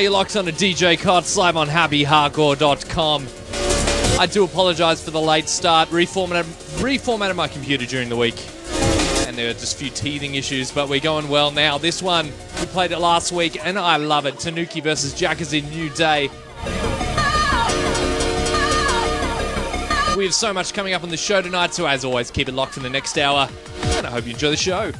you're locked on a DJ Cots live on happyhardcore.com. I do apologize for the late start. Reformatted, reformatted my computer during the week. And there were just a few teething issues, but we're going well now. This one, we played it last week, and I love it. Tanuki versus Jackers New Day. We have so much coming up on the show tonight, so as always, keep it locked for the next hour. And I hope you enjoy the show.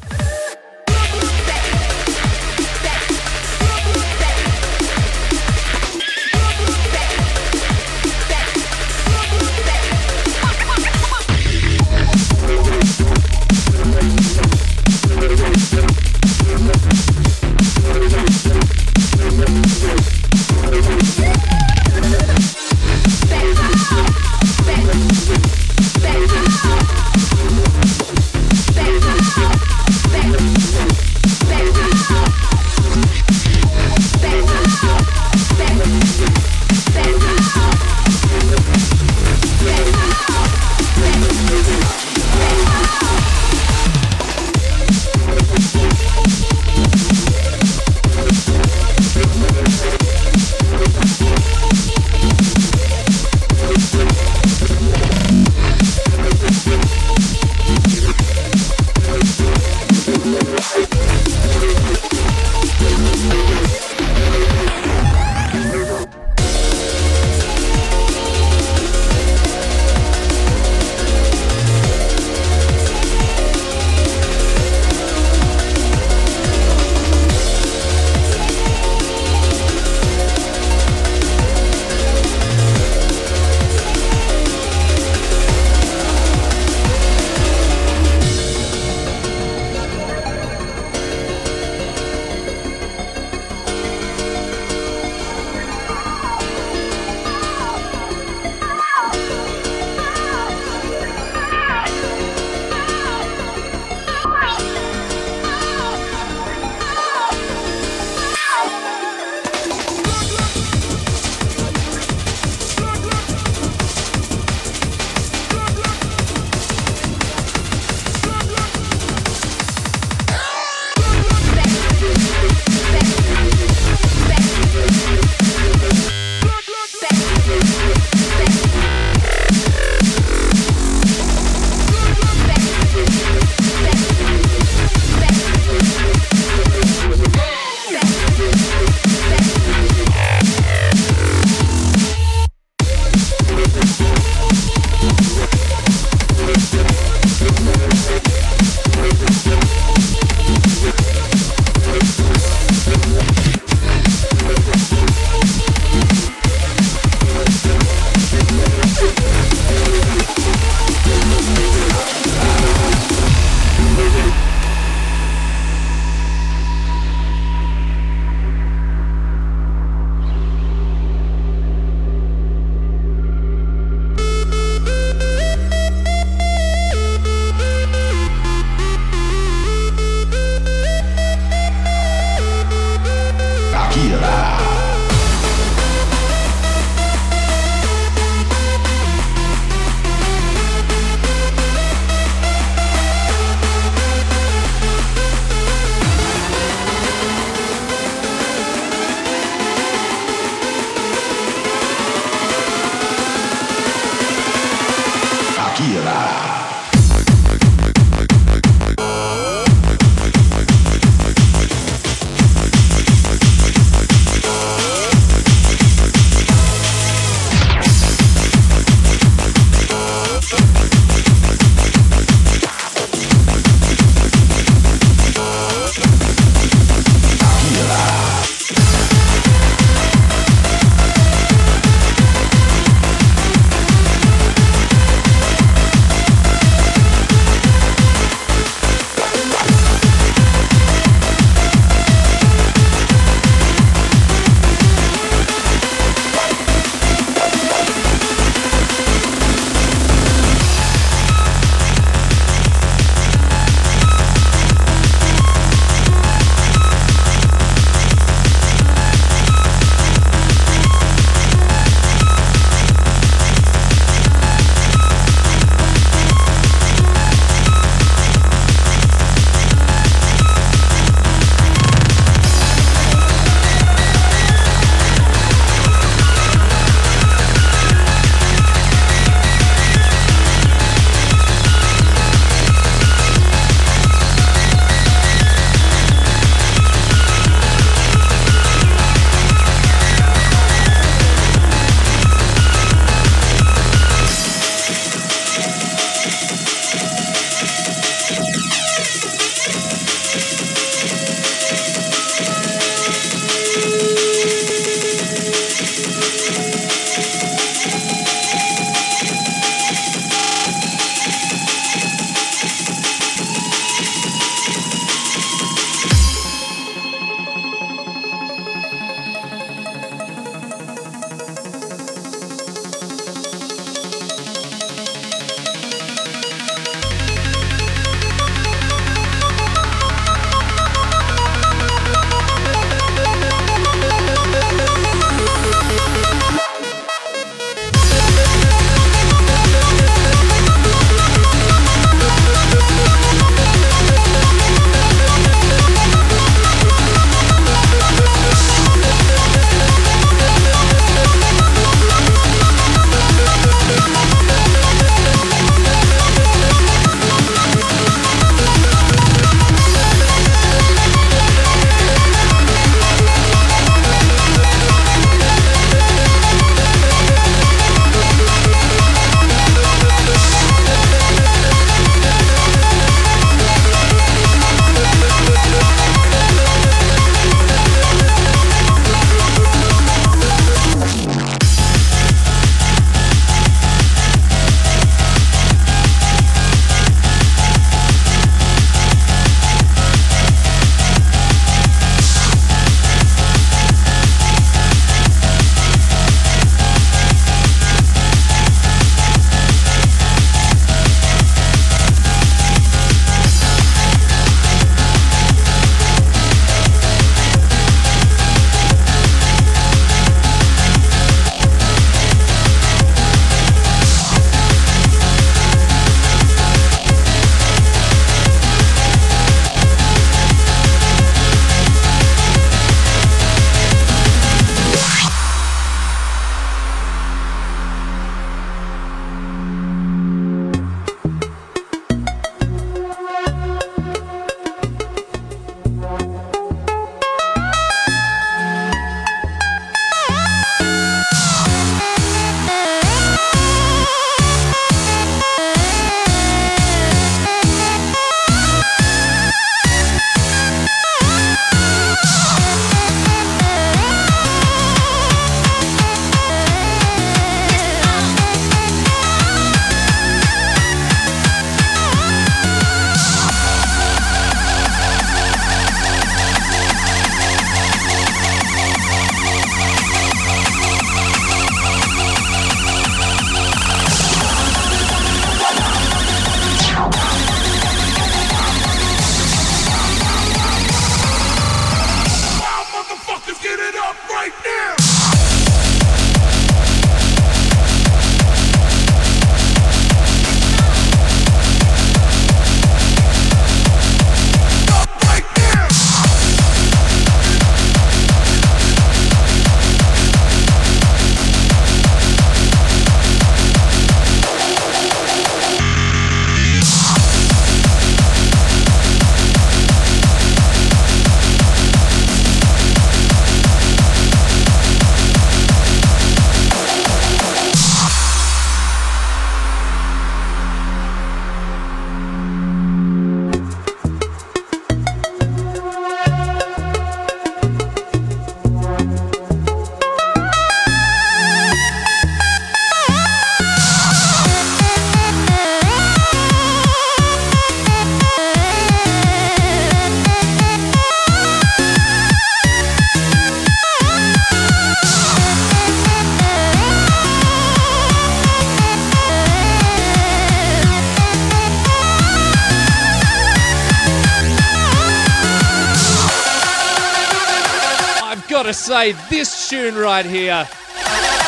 Gotta say, this tune right here,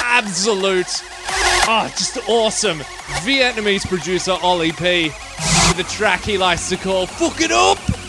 absolute, oh, just awesome. Vietnamese producer Ollie P with a track he likes to call Fuck It Up.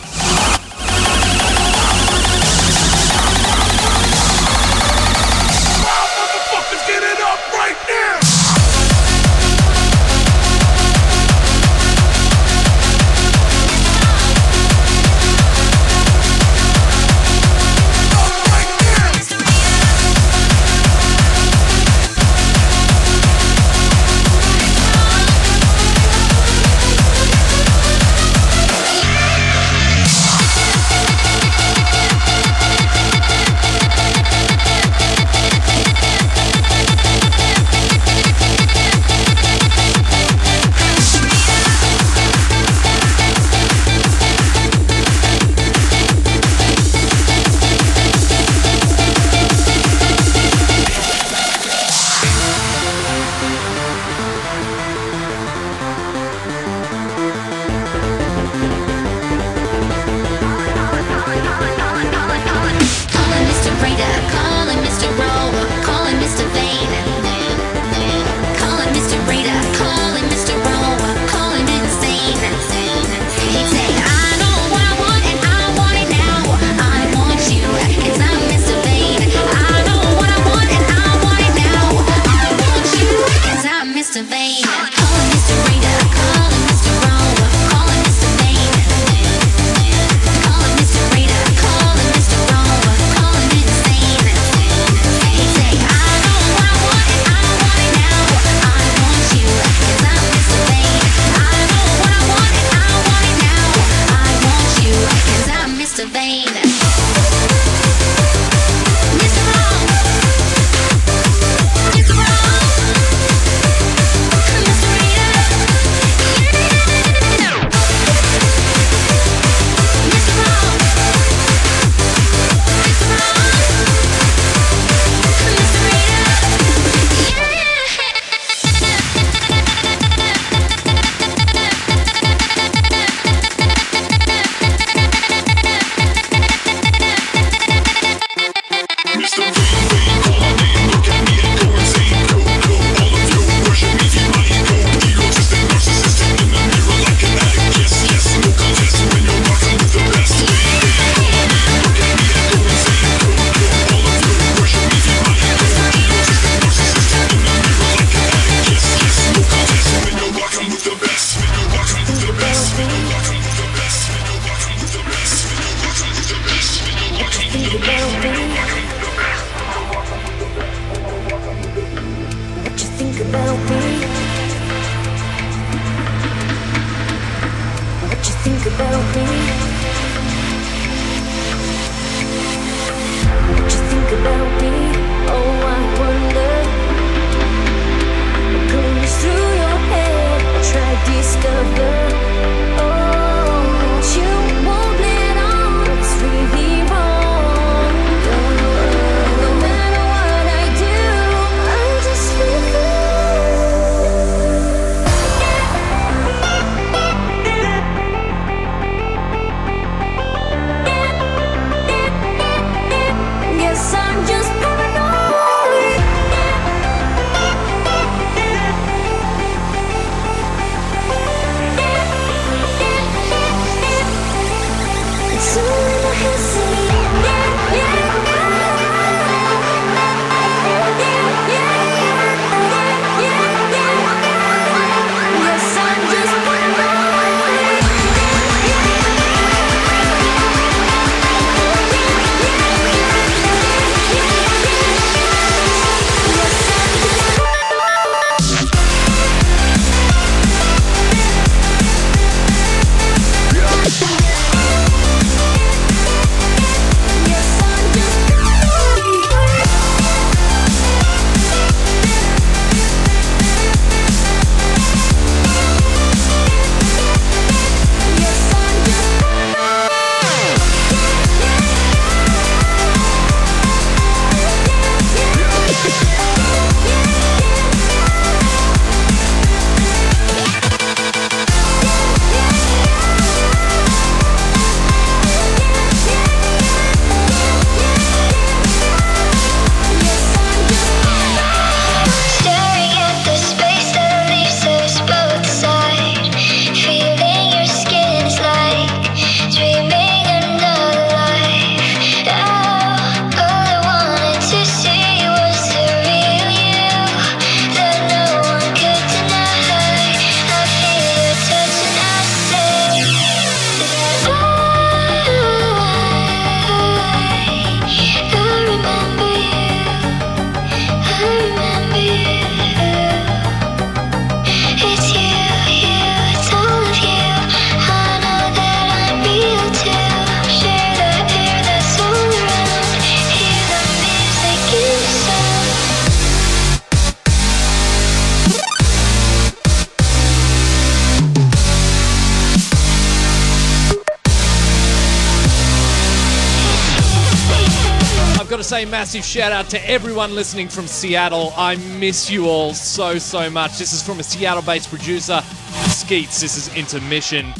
Got to say massive shout out to everyone listening from Seattle. I miss you all so, so much. This is from a Seattle based producer, Skeets. This is Intermission.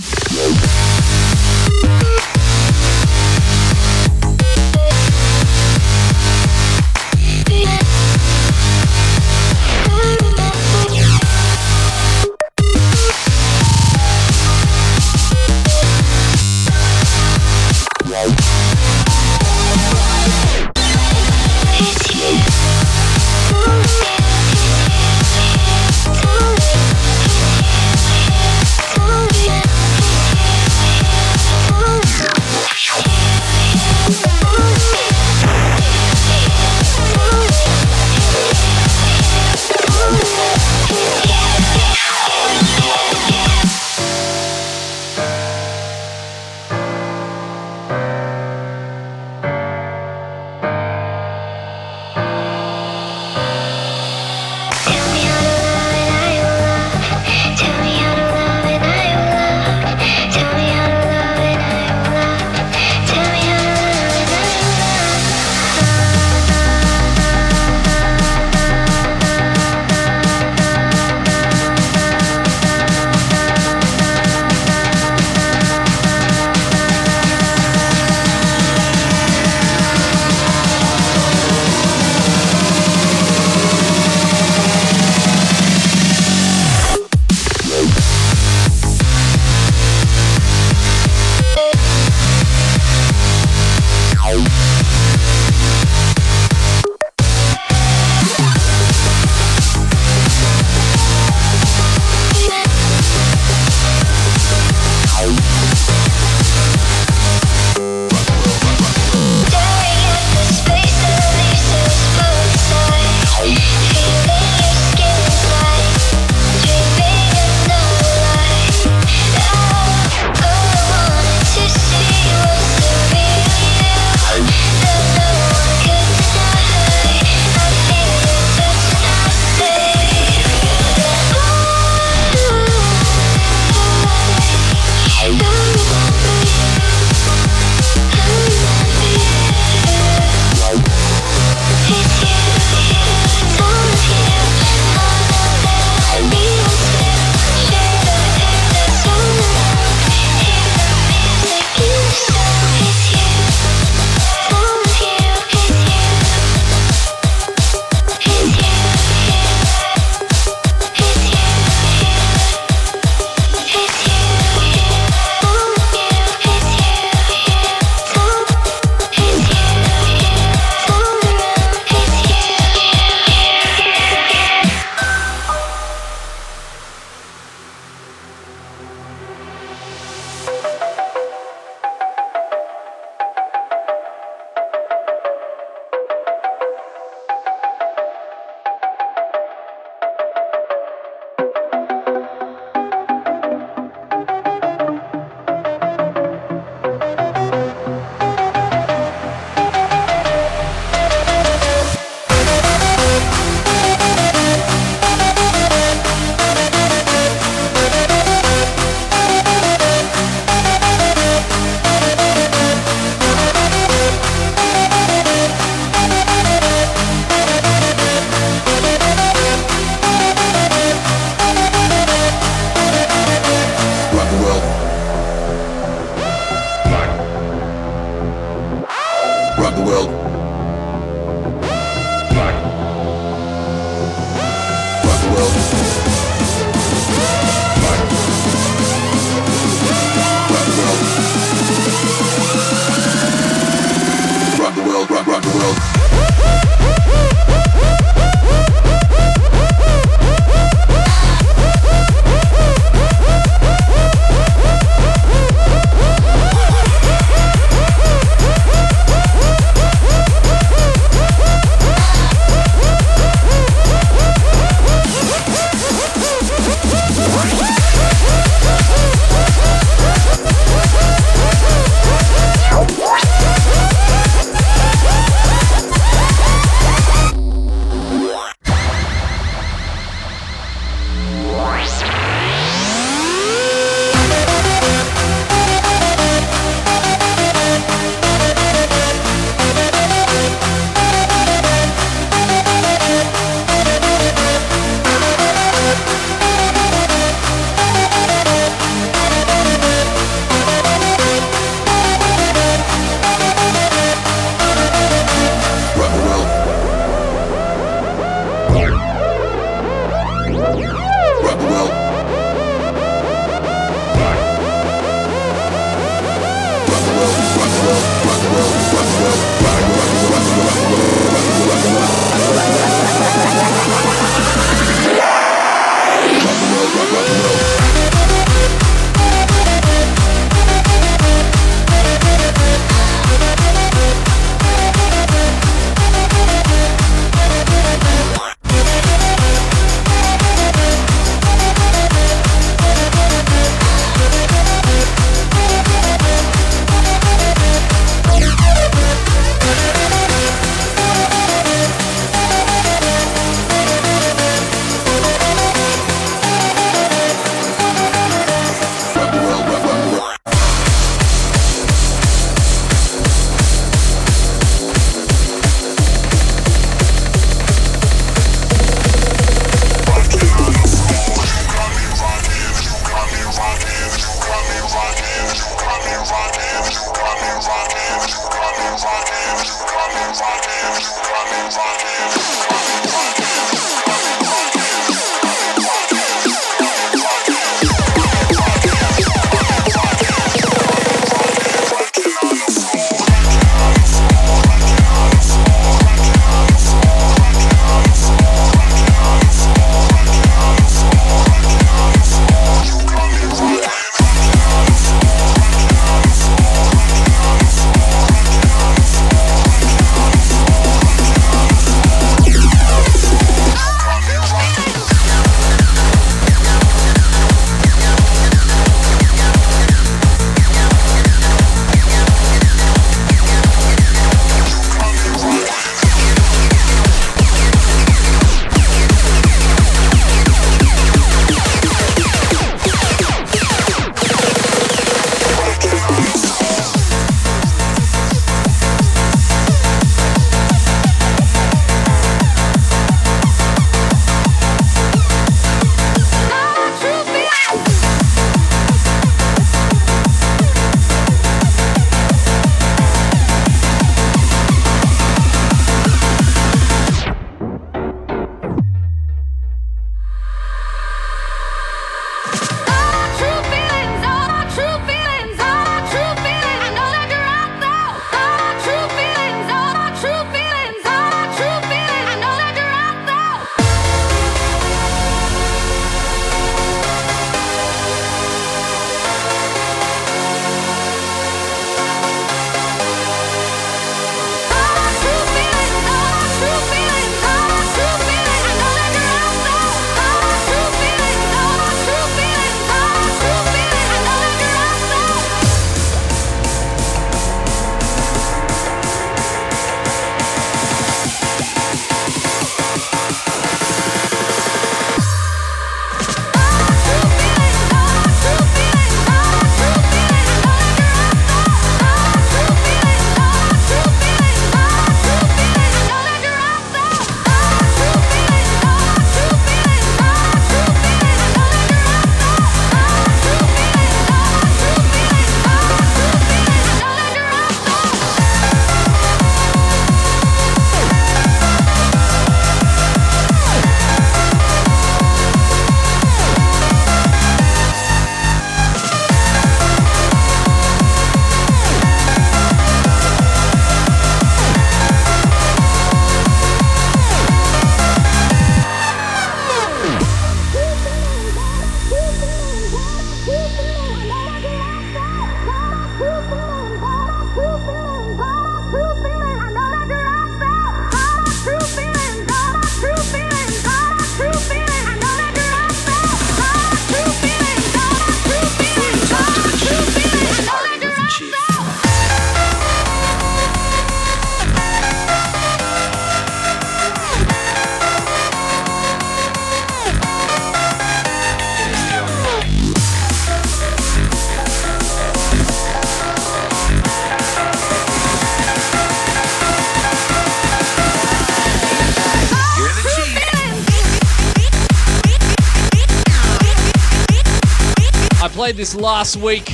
Played this last week.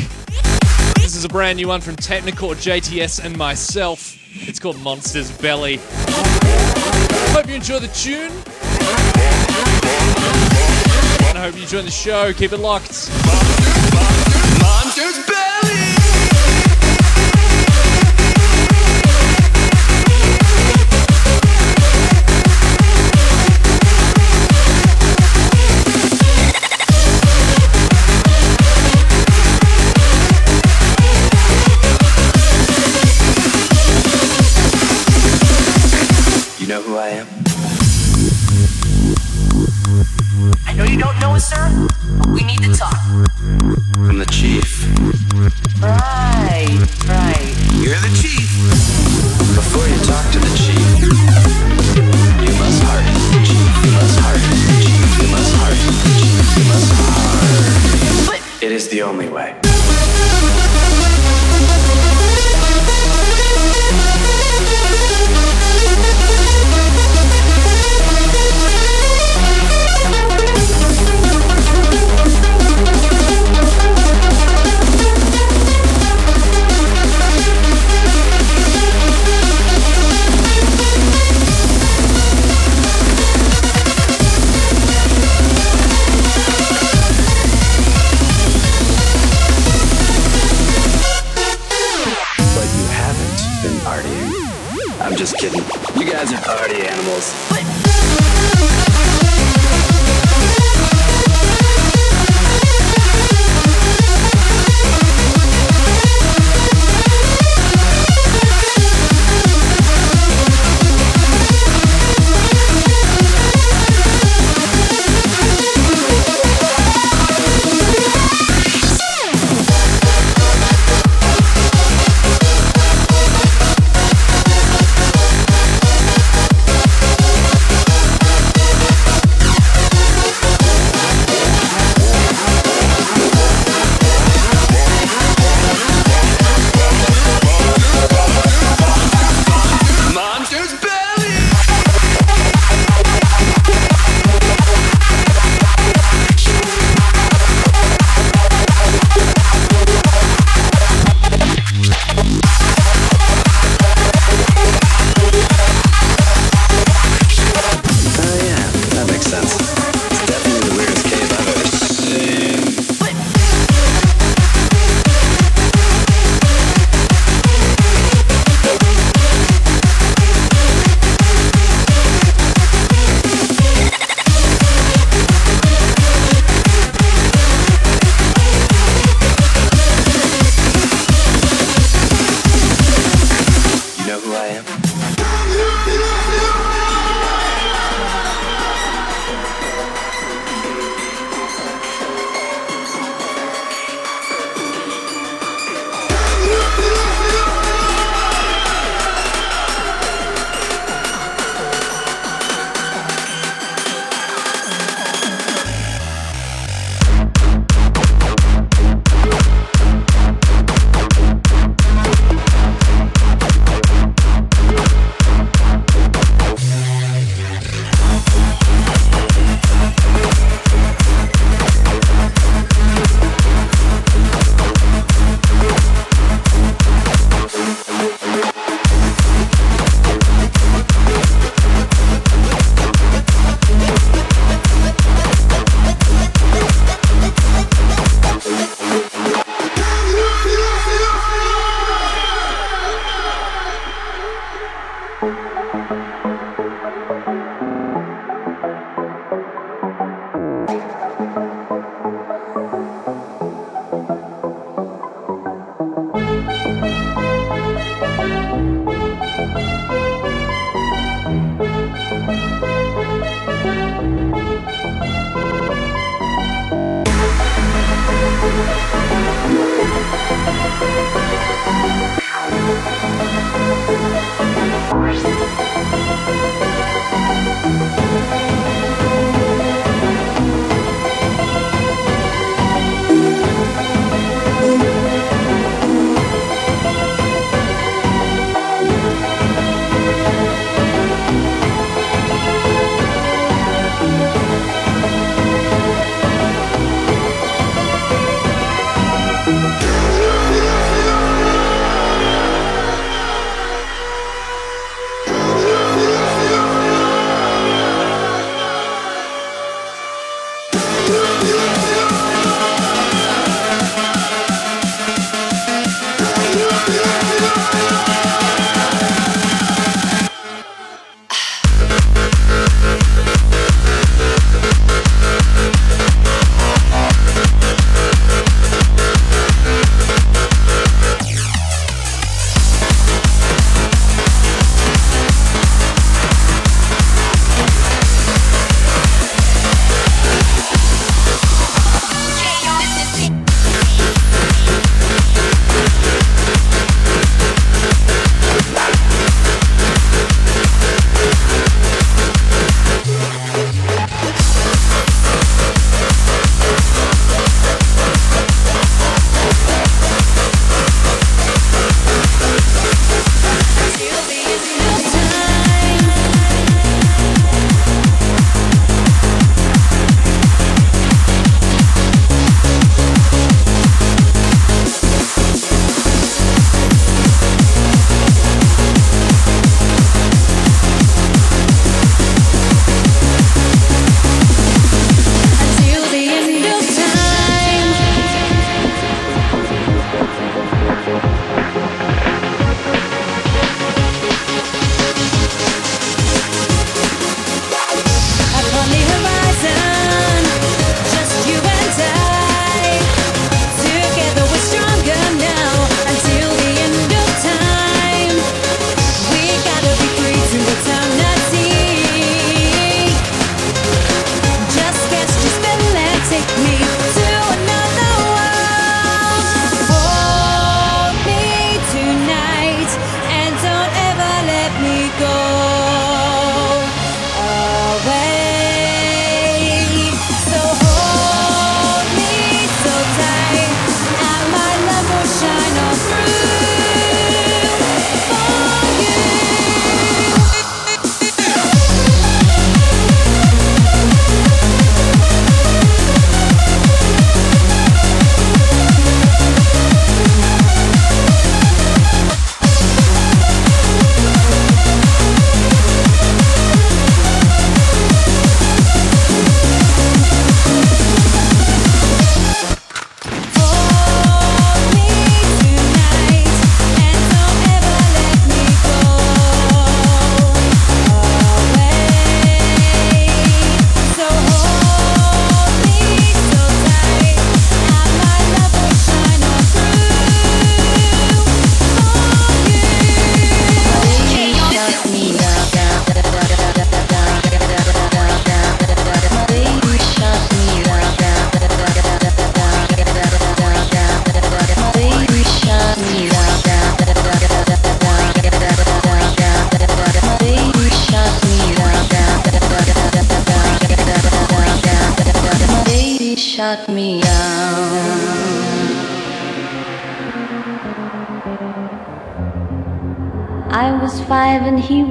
This is a brand new one from Technikore, JTS, and myself. It's called Monster's Belly. Hope you enjoy the tune. And I hope you enjoy the show. Keep it locked.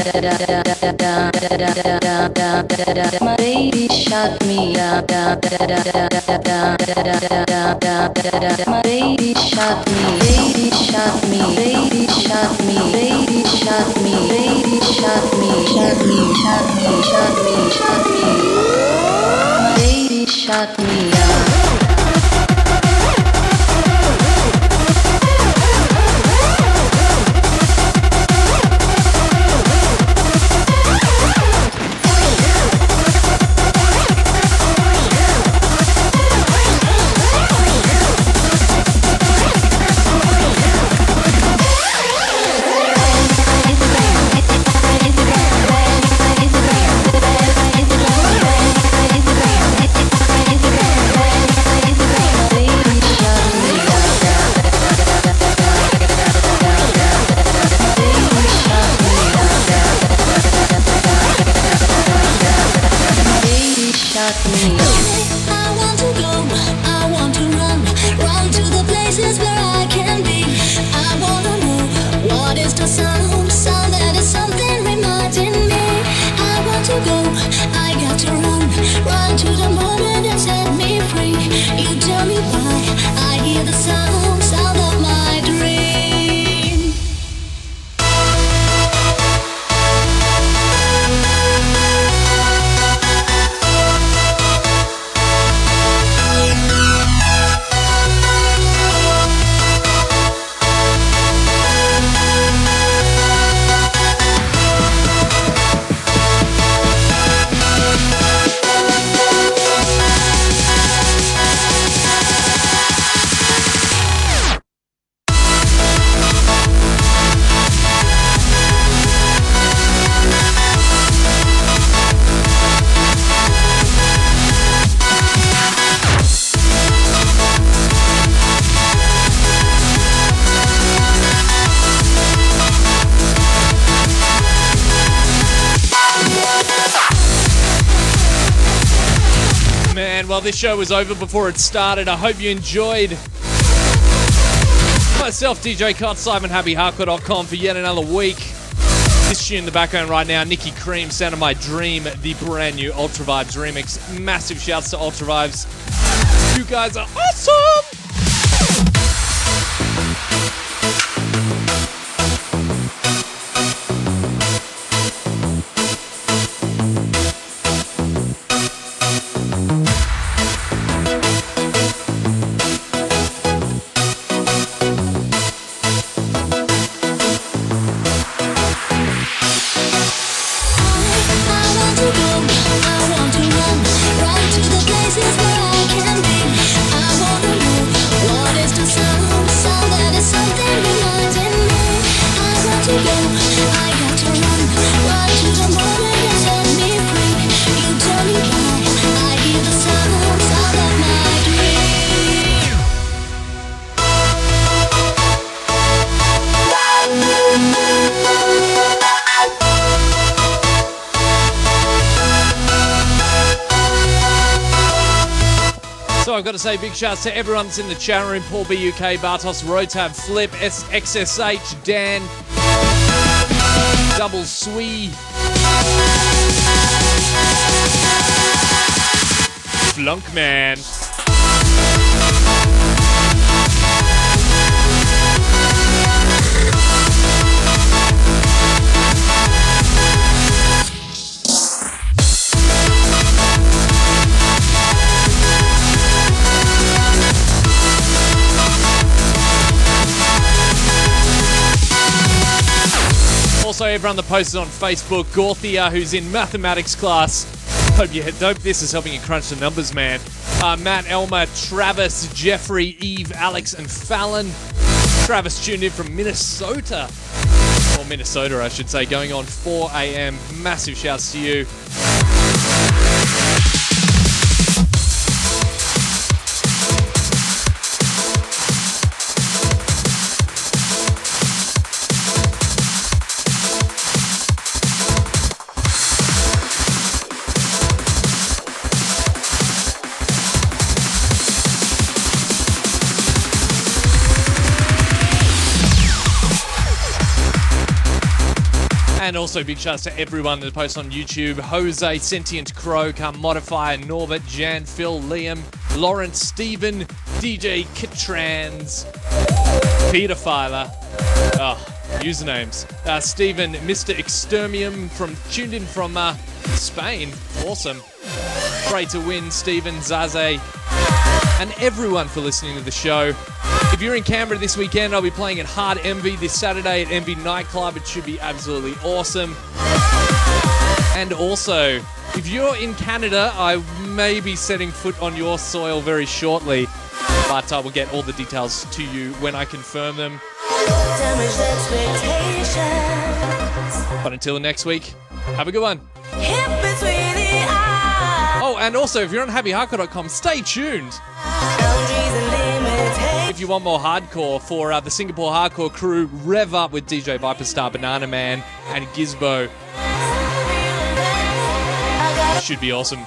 My baby shot me My baby shot me Baby shot me Baby shot me Baby shot me shot me Shot me Shot me Shot me baby shot me well, this show was over before it started. I hope you enjoyed. Myself, DJ Cott, SimonHappyHardcore.com for yet another week. This tune in the background right now, Nikki Cream, Sound of My Dream, the brand new Ultra Vibes remix. Massive shouts to Ultra Vibes. You guys are awesome! I've got to say big shouts to everyone that's in the chat room. Paul BUK, Bartos, Rotab, Flip, S- XSH, Dan, Double Swee, Flunkman. Everyone that posted on Facebook. Gorthia, who's in mathematics class. Hope you hope this is helping you crunch the numbers, man. Uh, Matt, Elmer, Travis, Jeffrey, Eve, Alex, and Fallon. Travis tuned in from Minnesota. Or Minnesota, I should say, going on 4 a.m. Massive shouts to you. And also big shouts to everyone that posts on YouTube. Jose, Sentient Crow, Car Modifier, Norbert, Jan, Phil, Liam, Lawrence, Stephen, DJ Kitrans, Peter Filer. Oh, usernames. Uh, Stephen, Mr. Extermium from tuned in from uh, Spain. Awesome. Great to win, Stephen, Zaze, and everyone for listening to the show. If you're in Canberra this weekend, I'll be playing at Hard Envy this Saturday at Envy Nightclub. It should be absolutely awesome. And also, if you're in Canada, I may be setting foot on your soil very shortly, but I will get all the details to you when I confirm them. But until next week, have a good one. Hit between the eyes. Oh, and also, if you're on happyhardcore.com, stay tuned. If you want more hardcore for uh, the Singapore hardcore crew, rev up with DJ Viperstar, Banana Man, and Gizbo. Should be awesome.